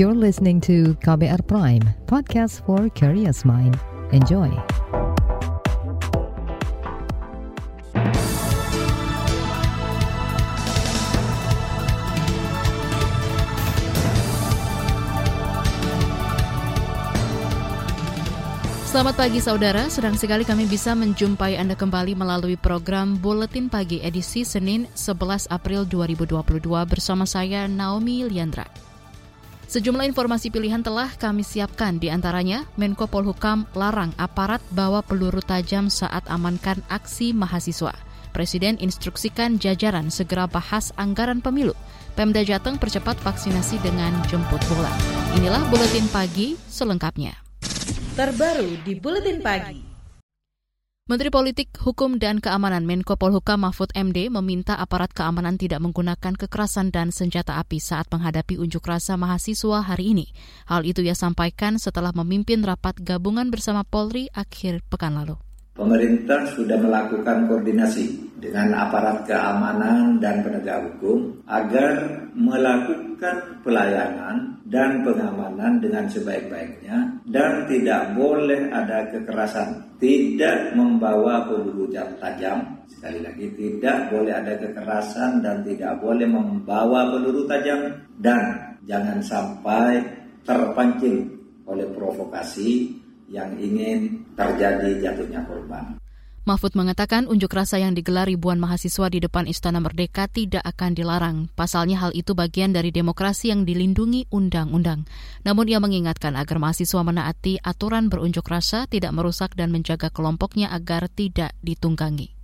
You're listening to KBR Prime, podcast for curious mind. Enjoy. Selamat pagi saudara, sedang sekali kami bisa menjumpai Anda kembali melalui program Buletin Pagi edisi Senin 11 April 2022 bersama saya Naomi Liandra. Sejumlah informasi pilihan telah kami siapkan di antaranya Menko Polhukam larang aparat bawa peluru tajam saat amankan aksi mahasiswa. Presiden instruksikan jajaran segera bahas anggaran pemilu. Pemda Jateng percepat vaksinasi dengan jemput bola. Inilah Buletin Pagi selengkapnya terbaru di Buletin Pagi. Menteri Politik, Hukum, dan Keamanan Menko Polhukam Mahfud MD meminta aparat keamanan tidak menggunakan kekerasan dan senjata api saat menghadapi unjuk rasa mahasiswa hari ini. Hal itu ia sampaikan setelah memimpin rapat gabungan bersama Polri akhir pekan lalu pemerintah sudah melakukan koordinasi dengan aparat keamanan dan penegak hukum agar melakukan pelayanan dan pengamanan dengan sebaik-baiknya dan tidak boleh ada kekerasan, tidak membawa peluru jam tajam, sekali lagi tidak boleh ada kekerasan dan tidak boleh membawa peluru tajam. Dan jangan sampai terpancing oleh provokasi yang ingin terjadi jatuhnya korban. Mahfud mengatakan unjuk rasa yang digelar ribuan mahasiswa di depan Istana Merdeka tidak akan dilarang. Pasalnya hal itu bagian dari demokrasi yang dilindungi undang-undang. Namun ia mengingatkan agar mahasiswa menaati aturan berunjuk rasa, tidak merusak dan menjaga kelompoknya agar tidak ditunggangi.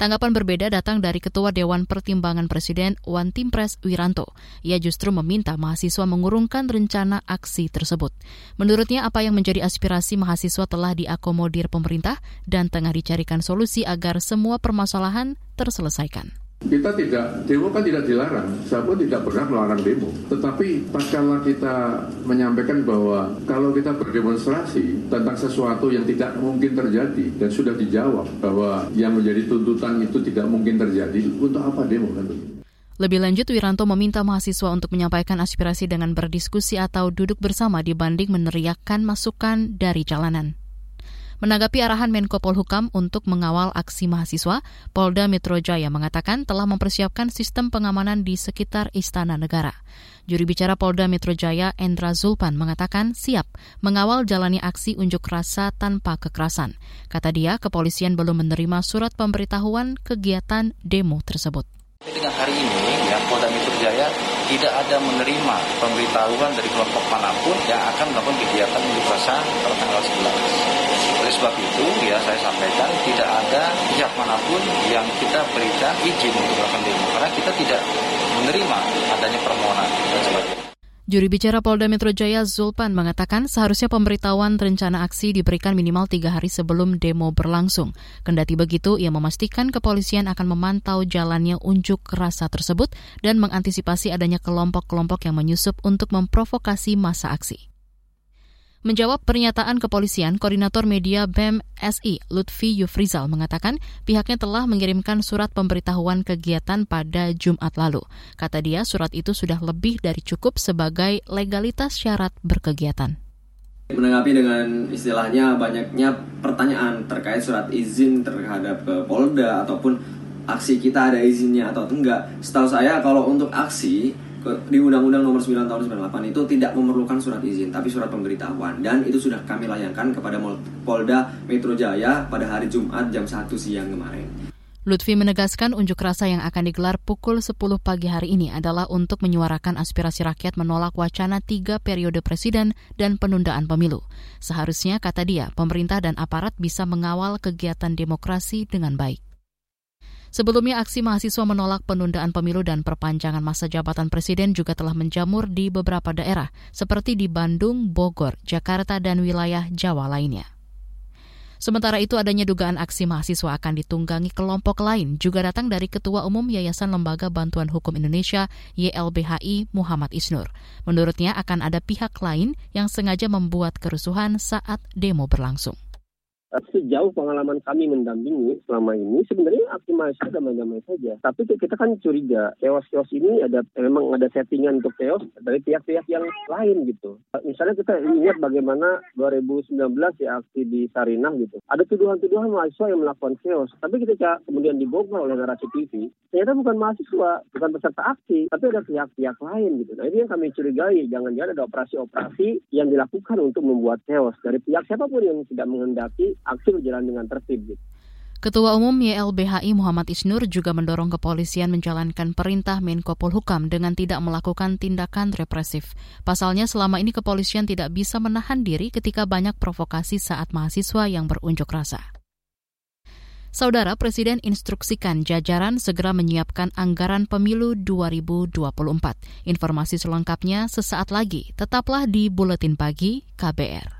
Tanggapan berbeda datang dari Ketua Dewan Pertimbangan Presiden Wan Timpres Wiranto. Ia justru meminta mahasiswa mengurungkan rencana aksi tersebut. Menurutnya apa yang menjadi aspirasi mahasiswa telah diakomodir pemerintah dan tengah dicarikan solusi agar semua permasalahan terselesaikan. Kita tidak, demo kan tidak dilarang, saya pun tidak pernah melarang demo. Tetapi tatkala kita menyampaikan bahwa kalau kita berdemonstrasi tentang sesuatu yang tidak mungkin terjadi dan sudah dijawab bahwa yang menjadi tuntutan itu tidak mungkin terjadi, untuk apa demo kan Lebih lanjut, Wiranto meminta mahasiswa untuk menyampaikan aspirasi dengan berdiskusi atau duduk bersama dibanding meneriakkan masukan dari jalanan. Menanggapi arahan Menko Polhukam untuk mengawal aksi mahasiswa, Polda Metro Jaya mengatakan telah mempersiapkan sistem pengamanan di sekitar Istana Negara. Juri bicara Polda Metro Jaya, Endra Zulpan, mengatakan siap mengawal jalani aksi unjuk rasa tanpa kekerasan. Kata dia, kepolisian belum menerima surat pemberitahuan kegiatan demo tersebut. Dengan hari ini, ya Polda Metro Jaya tidak ada menerima pemberitahuan dari kelompok mana pun yang akan melakukan kegiatan unjuk rasa pada tanggal 11. Oleh sebab itu, ya saya sampaikan tidak ada pihak mana pun yang kita berikan izin untuk melakukan demo karena kita tidak menerima adanya permohonan dan sebagainya. Juri bicara Polda Metro Jaya Zulpan mengatakan seharusnya pemberitahuan rencana aksi diberikan minimal tiga hari sebelum demo berlangsung. Kendati begitu, ia memastikan kepolisian akan memantau jalannya unjuk rasa tersebut dan mengantisipasi adanya kelompok-kelompok yang menyusup untuk memprovokasi masa aksi. Menjawab pernyataan kepolisian, Koordinator Media BEM SI Lutfi Yufrizal mengatakan pihaknya telah mengirimkan surat pemberitahuan kegiatan pada Jumat lalu. Kata dia, surat itu sudah lebih dari cukup sebagai legalitas syarat berkegiatan. Menanggapi dengan istilahnya banyaknya pertanyaan terkait surat izin terhadap ke Polda ataupun aksi kita ada izinnya atau enggak. Setahu saya kalau untuk aksi di Undang-Undang Nomor 9 Tahun 98 itu tidak memerlukan surat izin, tapi surat pemberitahuan dan itu sudah kami layangkan kepada Polda Metro Jaya pada hari Jumat jam 1 siang kemarin. Lutfi menegaskan unjuk rasa yang akan digelar pukul 10 pagi hari ini adalah untuk menyuarakan aspirasi rakyat menolak wacana tiga periode presiden dan penundaan pemilu. Seharusnya, kata dia, pemerintah dan aparat bisa mengawal kegiatan demokrasi dengan baik. Sebelumnya aksi mahasiswa menolak penundaan pemilu dan perpanjangan masa jabatan presiden juga telah menjamur di beberapa daerah seperti di Bandung, Bogor, Jakarta, dan wilayah Jawa lainnya. Sementara itu adanya dugaan aksi mahasiswa akan ditunggangi kelompok lain juga datang dari Ketua Umum Yayasan Lembaga Bantuan Hukum Indonesia YLBHI Muhammad Isnur. Menurutnya akan ada pihak lain yang sengaja membuat kerusuhan saat demo berlangsung. Eh, sejauh pengalaman kami mendampingi selama ini sebenarnya aksi mahasiswa damai-damai saja. Tapi kita kan curiga chaos-chaos ini ada memang ada settingan untuk chaos dari pihak-pihak yang lain gitu. Eh, misalnya kita ingat bagaimana 2019 ya aksi di Sarinah gitu. Ada tuduhan-tuduhan mahasiswa yang melakukan chaos. Tapi ketika kemudian dibongkar oleh narasi TV, ternyata bukan mahasiswa, bukan peserta aksi, tapi ada pihak-pihak lain gitu. Nah ini yang kami curigai. Jangan-jangan ada operasi-operasi yang dilakukan untuk membuat chaos dari pihak siapa pun yang tidak menghendaki aksi berjalan dengan tertib. Gitu. Ketua Umum YLBHI Muhammad Isnur juga mendorong kepolisian menjalankan perintah Menko Polhukam dengan tidak melakukan tindakan represif. Pasalnya selama ini kepolisian tidak bisa menahan diri ketika banyak provokasi saat mahasiswa yang berunjuk rasa. Saudara Presiden instruksikan jajaran segera menyiapkan anggaran pemilu 2024. Informasi selengkapnya sesaat lagi. Tetaplah di Buletin Pagi KBR.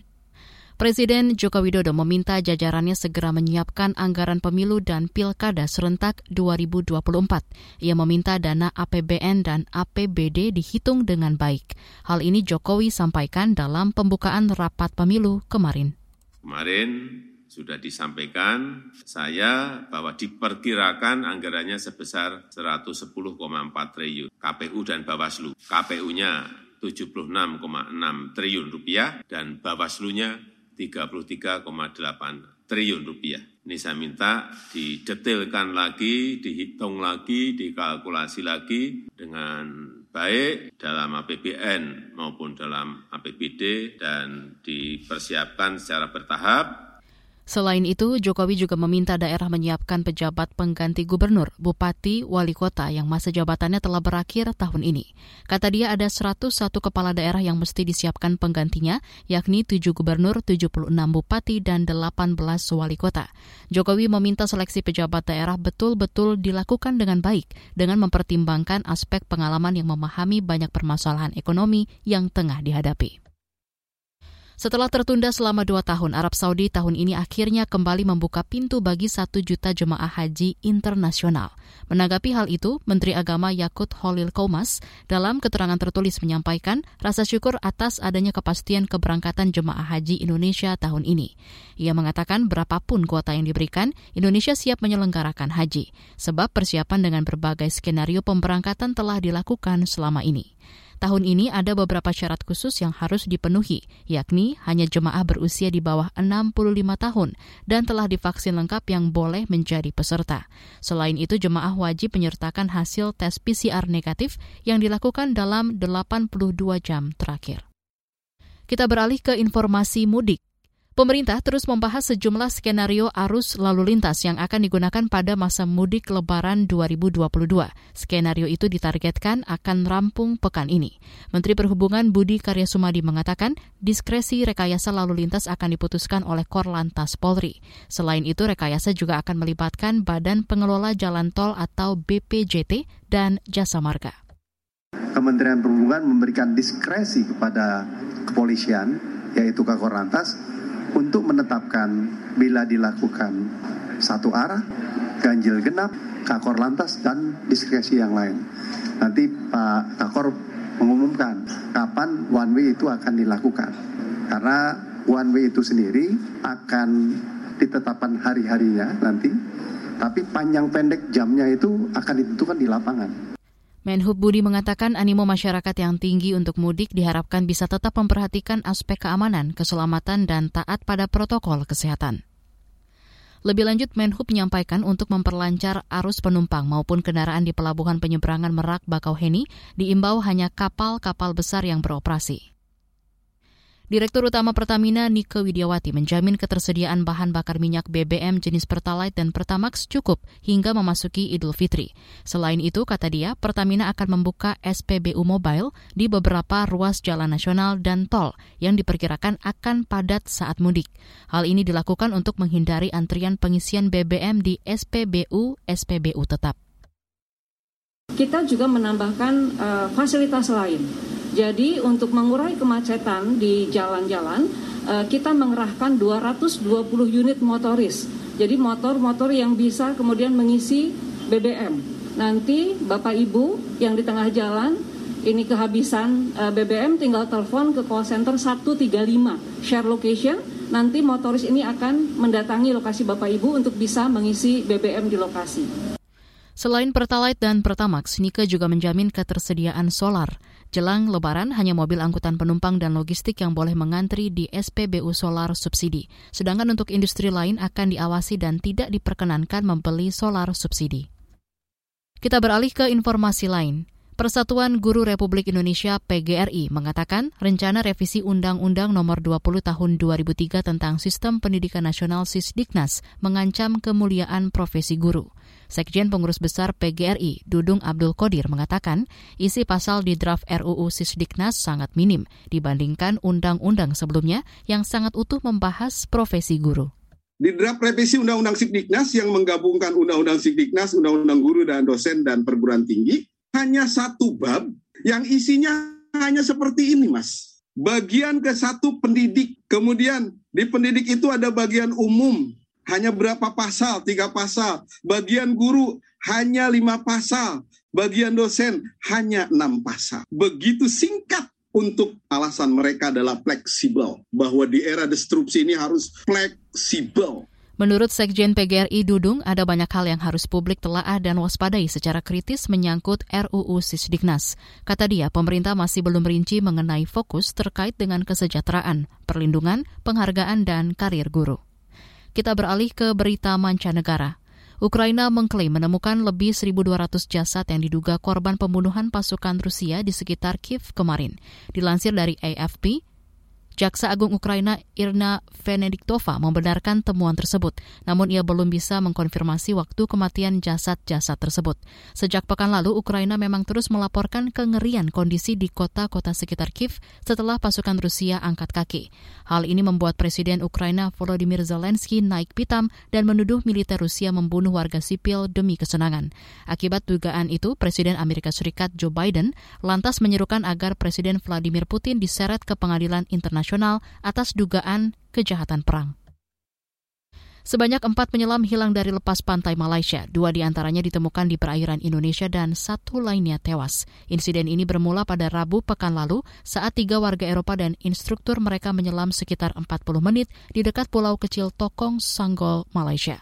Presiden Joko Widodo meminta jajarannya segera menyiapkan anggaran pemilu dan pilkada serentak 2024. Ia meminta dana APBN dan APBD dihitung dengan baik. Hal ini Jokowi sampaikan dalam pembukaan rapat pemilu kemarin. Kemarin sudah disampaikan saya bahwa diperkirakan anggarannya sebesar 110,4 triliun KPU dan Bawaslu. KPU-nya 76,6 triliun rupiah dan Bawaslu-nya 33,8 triliun rupiah. Ini saya minta didetailkan lagi, dihitung lagi, dikalkulasi lagi dengan baik dalam APBN maupun dalam APBD dan dipersiapkan secara bertahap Selain itu, Jokowi juga meminta daerah menyiapkan pejabat pengganti gubernur, bupati, wali kota yang masa jabatannya telah berakhir tahun ini. Kata dia ada 101 kepala daerah yang mesti disiapkan penggantinya, yakni 7 gubernur, 76 bupati, dan 18 wali kota. Jokowi meminta seleksi pejabat daerah betul-betul dilakukan dengan baik, dengan mempertimbangkan aspek pengalaman yang memahami banyak permasalahan ekonomi yang tengah dihadapi. Setelah tertunda selama dua tahun, Arab Saudi tahun ini akhirnya kembali membuka pintu bagi satu juta jemaah haji internasional. Menanggapi hal itu, Menteri Agama Yakut Holil Komas dalam keterangan tertulis menyampaikan rasa syukur atas adanya kepastian keberangkatan jemaah haji Indonesia tahun ini. Ia mengatakan berapapun kuota yang diberikan, Indonesia siap menyelenggarakan haji, sebab persiapan dengan berbagai skenario pemberangkatan telah dilakukan selama ini. Tahun ini ada beberapa syarat khusus yang harus dipenuhi, yakni hanya jemaah berusia di bawah 65 tahun dan telah divaksin lengkap yang boleh menjadi peserta. Selain itu, jemaah wajib menyertakan hasil tes PCR negatif yang dilakukan dalam 82 jam terakhir. Kita beralih ke informasi mudik. Pemerintah terus membahas sejumlah skenario arus lalu lintas yang akan digunakan pada masa mudik Lebaran 2022. Skenario itu ditargetkan akan rampung pekan ini. Menteri Perhubungan Budi Karya Sumadi mengatakan diskresi rekayasa lalu lintas akan diputuskan oleh Korlantas Polri. Selain itu, rekayasa juga akan melibatkan Badan Pengelola Jalan Tol atau BPJT dan Jasa Marga. Kementerian Perhubungan memberikan diskresi kepada kepolisian, yaitu Kakor Lantas, untuk menetapkan bila dilakukan satu arah, ganjil genap, kakor lantas, dan diskresi yang lain. Nanti Pak Kakor mengumumkan kapan one way itu akan dilakukan. Karena one way itu sendiri akan ditetapkan hari-harinya nanti, tapi panjang pendek jamnya itu akan ditentukan di lapangan. Menhub Budi mengatakan animo masyarakat yang tinggi untuk mudik diharapkan bisa tetap memperhatikan aspek keamanan, keselamatan, dan taat pada protokol kesehatan. Lebih lanjut, Menhub menyampaikan untuk memperlancar arus penumpang maupun kendaraan di pelabuhan penyeberangan Merak Bakauheni diimbau hanya kapal-kapal besar yang beroperasi. Direktur Utama Pertamina Nike Widiawati menjamin ketersediaan bahan bakar minyak BBM jenis Pertalite dan Pertamax cukup hingga memasuki Idul Fitri. Selain itu, kata dia, Pertamina akan membuka SPBU Mobile di beberapa ruas jalan nasional dan tol yang diperkirakan akan padat saat mudik. Hal ini dilakukan untuk menghindari antrian pengisian BBM di SPBU SPBU tetap. Kita juga menambahkan uh, fasilitas lain jadi untuk mengurai kemacetan di jalan-jalan, eh, kita mengerahkan 220 unit motoris. Jadi motor-motor yang bisa kemudian mengisi BBM. Nanti Bapak Ibu yang di tengah jalan ini kehabisan eh, BBM tinggal telepon ke call center 135 share location nanti motoris ini akan mendatangi lokasi Bapak Ibu untuk bisa mengisi BBM di lokasi. Selain Pertalite dan Pertamax, Nike juga menjamin ketersediaan solar. Jelang Lebaran, hanya mobil angkutan penumpang dan logistik yang boleh mengantri di SPBU Solar subsidi. Sedangkan untuk industri lain akan diawasi dan tidak diperkenankan membeli solar subsidi. Kita beralih ke informasi lain. Persatuan Guru Republik Indonesia PGRI mengatakan rencana revisi Undang-Undang Nomor 20 Tahun 2003 tentang Sistem Pendidikan Nasional Sisdiknas mengancam kemuliaan profesi guru. Sekjen Pengurus Besar PGRI, Dudung Abdul Qadir, mengatakan isi pasal di draft RUU Sisdiknas sangat minim dibandingkan undang-undang sebelumnya yang sangat utuh membahas profesi guru. Di draft revisi Undang-Undang Sisdiknas yang menggabungkan Undang-Undang Sisdiknas, Undang-Undang Guru dan Dosen dan Perguruan Tinggi, hanya satu bab yang isinya hanya seperti ini, Mas. Bagian ke satu pendidik, kemudian di pendidik itu ada bagian umum, hanya berapa pasal, tiga pasal. Bagian guru hanya lima pasal. Bagian dosen hanya enam pasal. Begitu singkat untuk alasan mereka adalah fleksibel. Bahwa di era destruksi ini harus fleksibel. Menurut Sekjen PGRI Dudung, ada banyak hal yang harus publik telaah dan waspadai secara kritis menyangkut RUU Sisdiknas. Kata dia, pemerintah masih belum rinci mengenai fokus terkait dengan kesejahteraan, perlindungan, penghargaan, dan karir guru. Kita beralih ke berita mancanegara. Ukraina mengklaim menemukan lebih 1.200 jasad yang diduga korban pembunuhan pasukan Rusia di sekitar Kiev kemarin. Dilansir dari AFP, Jaksa Agung Ukraina Irna Venediktova membenarkan temuan tersebut, namun ia belum bisa mengkonfirmasi waktu kematian jasad-jasad tersebut. Sejak pekan lalu, Ukraina memang terus melaporkan kengerian kondisi di kota-kota sekitar Kiev setelah pasukan Rusia angkat kaki. Hal ini membuat Presiden Ukraina Volodymyr Zelensky naik pitam dan menuduh militer Rusia membunuh warga sipil demi kesenangan. Akibat dugaan itu, Presiden Amerika Serikat Joe Biden lantas menyerukan agar Presiden Vladimir Putin diseret ke pengadilan internasional internasional atas dugaan kejahatan perang. Sebanyak empat penyelam hilang dari lepas pantai Malaysia. Dua di antaranya ditemukan di perairan Indonesia dan satu lainnya tewas. Insiden ini bermula pada Rabu pekan lalu saat tiga warga Eropa dan instruktur mereka menyelam sekitar 40 menit di dekat pulau kecil Tokong, Sanggol, Malaysia.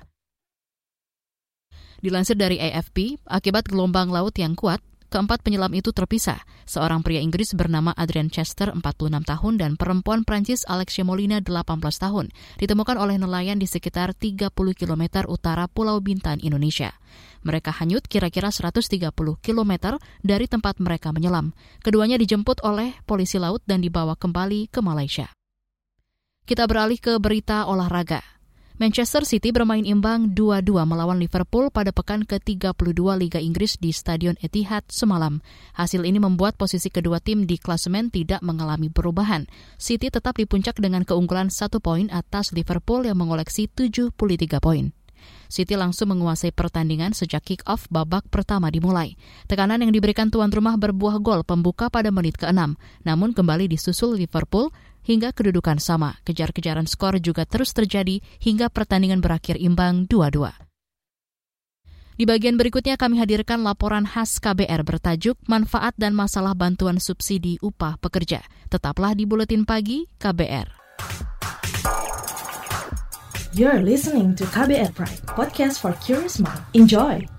Dilansir dari AFP, akibat gelombang laut yang kuat, Keempat penyelam itu terpisah. Seorang pria Inggris bernama Adrian Chester, 46 tahun, dan perempuan Prancis Alexia Molina, 18 tahun, ditemukan oleh nelayan di sekitar 30 km utara Pulau Bintan, Indonesia. Mereka hanyut kira-kira 130 km dari tempat mereka menyelam. Keduanya dijemput oleh polisi laut dan dibawa kembali ke Malaysia. Kita beralih ke berita olahraga. Manchester City bermain imbang 2-2 melawan Liverpool pada pekan ke-32 Liga Inggris di Stadion Etihad semalam. Hasil ini membuat posisi kedua tim di klasemen tidak mengalami perubahan. City tetap di puncak dengan keunggulan satu poin atas Liverpool yang mengoleksi 73 poin. City langsung menguasai pertandingan sejak kick-off babak pertama dimulai. Tekanan yang diberikan tuan rumah berbuah gol pembuka pada menit ke-6, namun kembali disusul Liverpool hingga kedudukan sama. Kejar-kejaran skor juga terus terjadi hingga pertandingan berakhir imbang 2-2. Di bagian berikutnya kami hadirkan laporan khas KBR bertajuk Manfaat dan Masalah Bantuan Subsidi Upah Pekerja. Tetaplah di Buletin Pagi KBR. You're listening to KBR Pride, podcast for curious mind. Enjoy!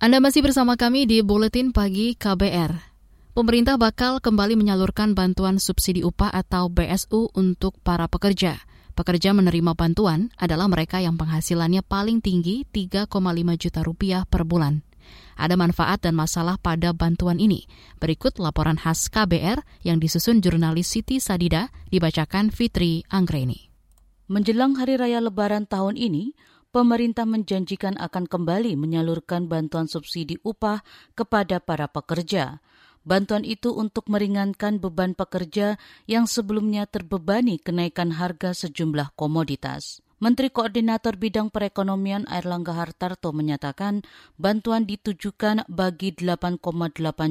Anda masih bersama kami di Buletin Pagi KBR. Pemerintah bakal kembali menyalurkan bantuan subsidi upah atau BSU untuk para pekerja. Pekerja menerima bantuan adalah mereka yang penghasilannya paling tinggi 3,5 juta rupiah per bulan. Ada manfaat dan masalah pada bantuan ini. Berikut laporan khas KBR yang disusun jurnalis Siti Sadida dibacakan Fitri Anggreni. Menjelang Hari Raya Lebaran tahun ini, pemerintah menjanjikan akan kembali menyalurkan bantuan subsidi upah kepada para pekerja. Bantuan itu untuk meringankan beban pekerja yang sebelumnya terbebani kenaikan harga sejumlah komoditas. Menteri Koordinator Bidang Perekonomian Airlangga Hartarto menyatakan bantuan ditujukan bagi 8,8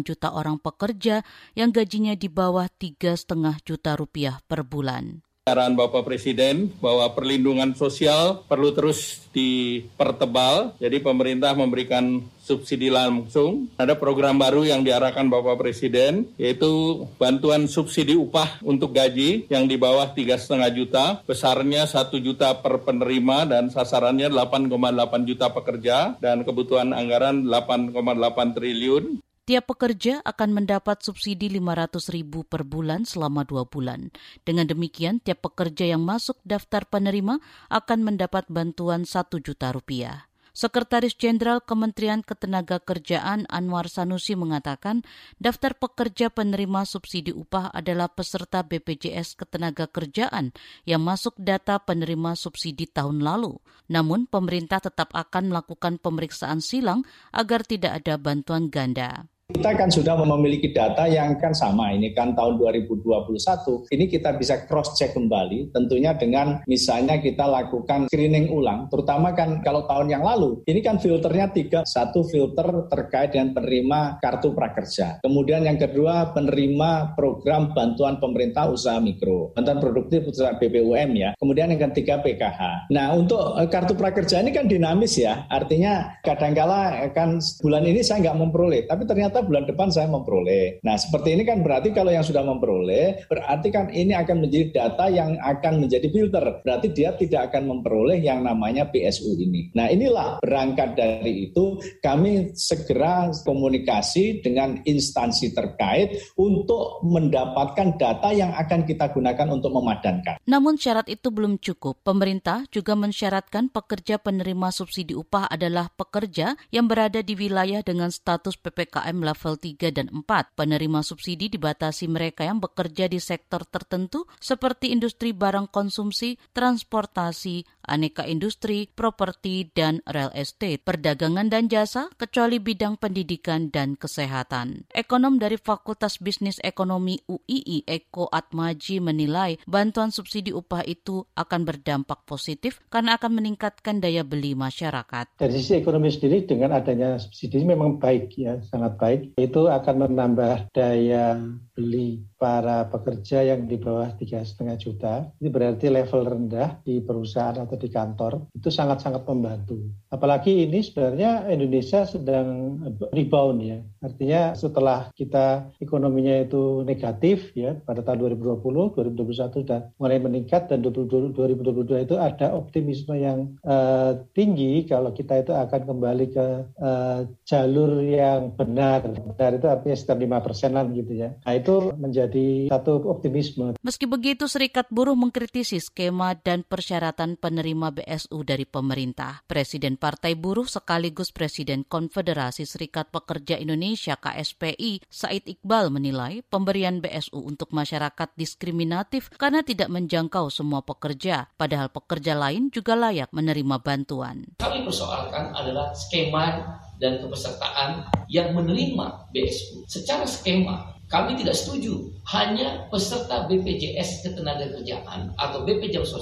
juta orang pekerja yang gajinya di bawah 3,5 juta rupiah per bulan arahan Bapak Presiden bahwa perlindungan sosial perlu terus dipertebal. Jadi pemerintah memberikan subsidi langsung. Ada program baru yang diarahkan Bapak Presiden, yaitu bantuan subsidi upah untuk gaji yang di bawah tiga setengah juta, besarnya satu juta per penerima dan sasarannya 8,8 juta pekerja dan kebutuhan anggaran 8,8 triliun. Tiap pekerja akan mendapat subsidi 500 ribu per bulan selama dua bulan. Dengan demikian, tiap pekerja yang masuk daftar penerima akan mendapat bantuan 1 juta rupiah. Sekretaris Jenderal Kementerian Ketenagakerjaan Anwar Sanusi mengatakan daftar pekerja penerima subsidi upah adalah peserta BPJS Ketenagakerjaan yang masuk data penerima subsidi tahun lalu. Namun pemerintah tetap akan melakukan pemeriksaan silang agar tidak ada bantuan ganda. Kita kan sudah memiliki data yang kan sama, ini kan tahun 2021, ini kita bisa cross check kembali, tentunya dengan misalnya kita lakukan screening ulang, terutama kan kalau tahun yang lalu, ini kan filternya tiga, satu filter terkait dengan penerima kartu prakerja, kemudian yang kedua penerima program bantuan pemerintah usaha mikro, bantuan produktif usaha BPUM ya, kemudian yang ketiga PKH. Nah untuk eh, kartu prakerja ini kan dinamis ya, artinya kadangkala kan bulan ini saya nggak memperoleh, tapi ternyata ternyata bulan depan saya memperoleh. Nah, seperti ini kan berarti kalau yang sudah memperoleh, berarti kan ini akan menjadi data yang akan menjadi filter. Berarti dia tidak akan memperoleh yang namanya PSU ini. Nah, inilah berangkat dari itu kami segera komunikasi dengan instansi terkait untuk mendapatkan data yang akan kita gunakan untuk memadankan. Namun syarat itu belum cukup. Pemerintah juga mensyaratkan pekerja penerima subsidi upah adalah pekerja yang berada di wilayah dengan status PPKM level 3 dan 4. Penerima subsidi dibatasi mereka yang bekerja di sektor tertentu seperti industri barang konsumsi, transportasi, aneka industri, properti, dan real estate, perdagangan dan jasa, kecuali bidang pendidikan dan kesehatan. Ekonom dari Fakultas Bisnis Ekonomi UII Eko Atmaji menilai bantuan subsidi upah itu akan berdampak positif karena akan meningkatkan daya beli masyarakat. Dari sisi ekonomi sendiri dengan adanya subsidi memang baik ya, sangat baik itu akan menambah daya beli para pekerja yang di bawah tiga setengah juta. Ini berarti level rendah di perusahaan atau di kantor itu sangat-sangat membantu. Apalagi ini sebenarnya Indonesia sedang rebound ya. Artinya setelah kita ekonominya itu negatif ya pada tahun 2020, 2021 sudah mulai meningkat dan 2022 itu ada optimisme yang uh, tinggi kalau kita itu akan kembali ke uh, jalur yang benar benar itu artinya sekitar lima persenan gitu ya. Nah itu menjadi satu optimisme. Meski begitu, Serikat Buruh mengkritisi skema dan persyaratan penerima BSU dari pemerintah. Presiden Partai Buruh sekaligus Presiden Konfederasi Serikat Pekerja Indonesia Indonesia KSPI Said Iqbal menilai pemberian BSU untuk masyarakat diskriminatif karena tidak menjangkau semua pekerja, padahal pekerja lain juga layak menerima bantuan. Kami persoalkan adalah skema dan kepesertaan yang menerima BSU. Secara skema, kami tidak setuju hanya peserta BPJS Ketenagakerjaan atau BPJS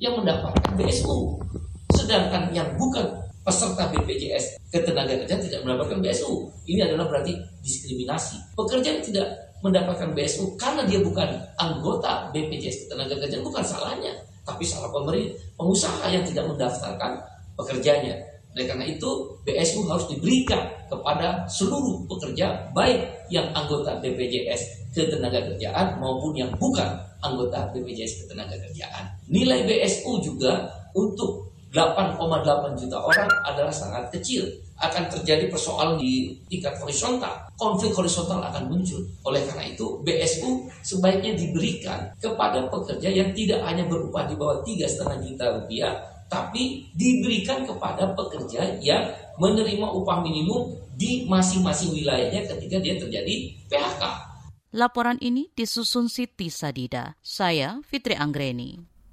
yang mendapatkan BSU. Sedangkan yang bukan peserta BPJS Ketenagakerjaan tidak mendapatkan BSU. Ini adalah berarti diskriminasi. Pekerja yang tidak mendapatkan BSU karena dia bukan anggota BPJS Ketenagakerjaan bukan salahnya, tapi salah pemerintah, pengusaha yang tidak mendaftarkan pekerjanya. Oleh karena itu, BSU harus diberikan kepada seluruh pekerja, baik yang anggota BPJS Ketenagakerjaan maupun yang bukan anggota BPJS Ketenagakerjaan. Nilai BSU juga untuk 8,8 juta orang adalah sangat kecil. Akan terjadi persoalan di tingkat horizontal. Konflik horizontal akan muncul. Oleh karena itu, BSU sebaiknya diberikan kepada pekerja yang tidak hanya berupah di bawah 3,5 juta rupiah, tapi diberikan kepada pekerja yang menerima upah minimum di masing-masing wilayahnya ketika dia terjadi PHK. Laporan ini disusun Siti Sadida. Saya Fitri Anggreni.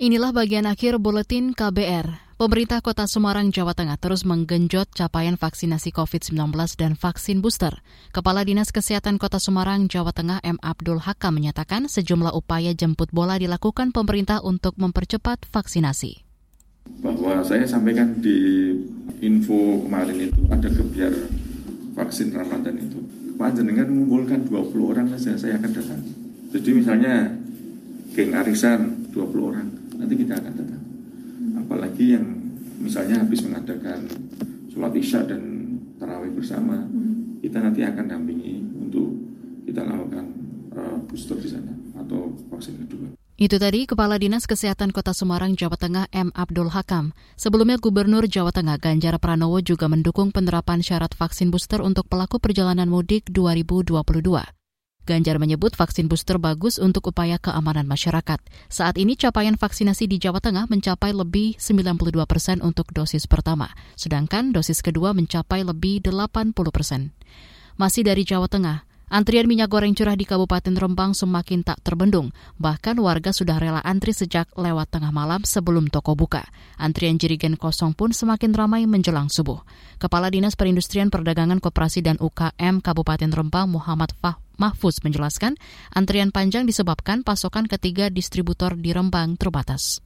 Inilah bagian akhir buletin KBR. Pemerintah Kota Semarang, Jawa Tengah terus menggenjot capaian vaksinasi COVID-19 dan vaksin booster. Kepala Dinas Kesehatan Kota Semarang, Jawa Tengah M. Abdul Hakam menyatakan sejumlah upaya jemput bola dilakukan pemerintah untuk mempercepat vaksinasi. Bahwa saya sampaikan di info kemarin itu ada kebiar vaksin Ramadan itu. Panjenengan mengumpulkan 20 orang saja saya akan datang. Jadi misalnya geng arisan 20 orang nanti kita akan datang. Apalagi yang misalnya habis mengadakan sholat isya dan tarawih bersama, kita nanti akan dampingi untuk kita lakukan uh, booster di sana atau vaksin kedua. Itu tadi Kepala Dinas Kesehatan Kota Semarang, Jawa Tengah M. Abdul Hakam. Sebelumnya Gubernur Jawa Tengah Ganjar Pranowo juga mendukung penerapan syarat vaksin booster untuk pelaku perjalanan mudik 2022. Ganjar menyebut vaksin booster bagus untuk upaya keamanan masyarakat. Saat ini capaian vaksinasi di Jawa Tengah mencapai lebih 92 persen untuk dosis pertama, sedangkan dosis kedua mencapai lebih 80 persen. Masih dari Jawa Tengah, Antrian minyak goreng curah di Kabupaten Rembang semakin tak terbendung. Bahkan warga sudah rela antri sejak lewat tengah malam sebelum toko buka. Antrian jerigen kosong pun semakin ramai menjelang subuh. Kepala Dinas Perindustrian Perdagangan Koperasi dan UKM Kabupaten Rembang Muhammad Fah Mahfuz menjelaskan, antrian panjang disebabkan pasokan ketiga distributor di Rembang terbatas.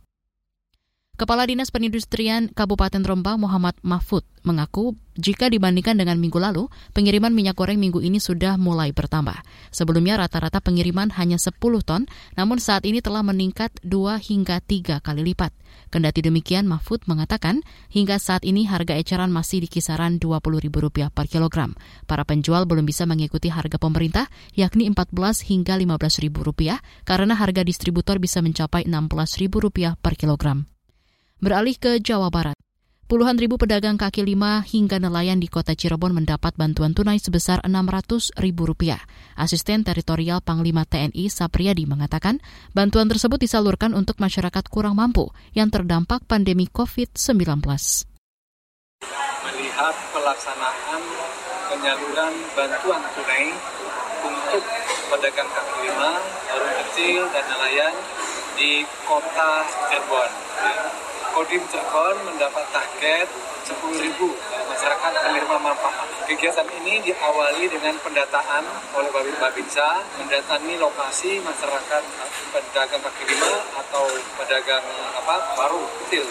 Kepala Dinas Perindustrian Kabupaten Rembang Muhammad Mahfud mengaku jika dibandingkan dengan minggu lalu, pengiriman minyak goreng minggu ini sudah mulai bertambah. Sebelumnya rata-rata pengiriman hanya 10 ton, namun saat ini telah meningkat 2 hingga 3 kali lipat. Kendati demikian, Mahfud mengatakan hingga saat ini harga eceran masih di kisaran Rp20.000 per kilogram. Para penjual belum bisa mengikuti harga pemerintah, yakni Rp14 hingga Rp15.000 karena harga distributor bisa mencapai Rp16.000 per kilogram. Beralih ke Jawa Barat. Puluhan ribu pedagang kaki lima hingga nelayan di kota Cirebon mendapat bantuan tunai sebesar Rp600 ribu rupiah. Asisten Teritorial Panglima TNI Sapriyadi mengatakan bantuan tersebut disalurkan untuk masyarakat kurang mampu yang terdampak pandemi COVID-19. Melihat pelaksanaan penyaluran bantuan tunai untuk pedagang kaki lima, warung kecil, dan nelayan di kota Cirebon. Kodim Cirebon mendapat target 10.000 masyarakat penerima manfaat. Kegiatan ini diawali dengan pendataan oleh Babinsa, mendatangi lokasi masyarakat pedagang kaki lima atau pedagang apa baru kecil.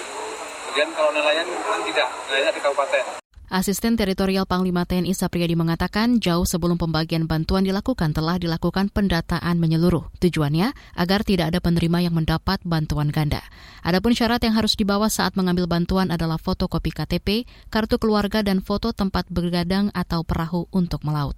Kemudian kalau nelayan kan tidak, nelayan di kabupaten. Asisten Teritorial Panglima TNI Sapriyadi mengatakan jauh sebelum pembagian bantuan dilakukan telah dilakukan pendataan menyeluruh. Tujuannya agar tidak ada penerima yang mendapat bantuan ganda. Adapun syarat yang harus dibawa saat mengambil bantuan adalah fotokopi KTP, kartu keluarga dan foto tempat bergadang atau perahu untuk melaut.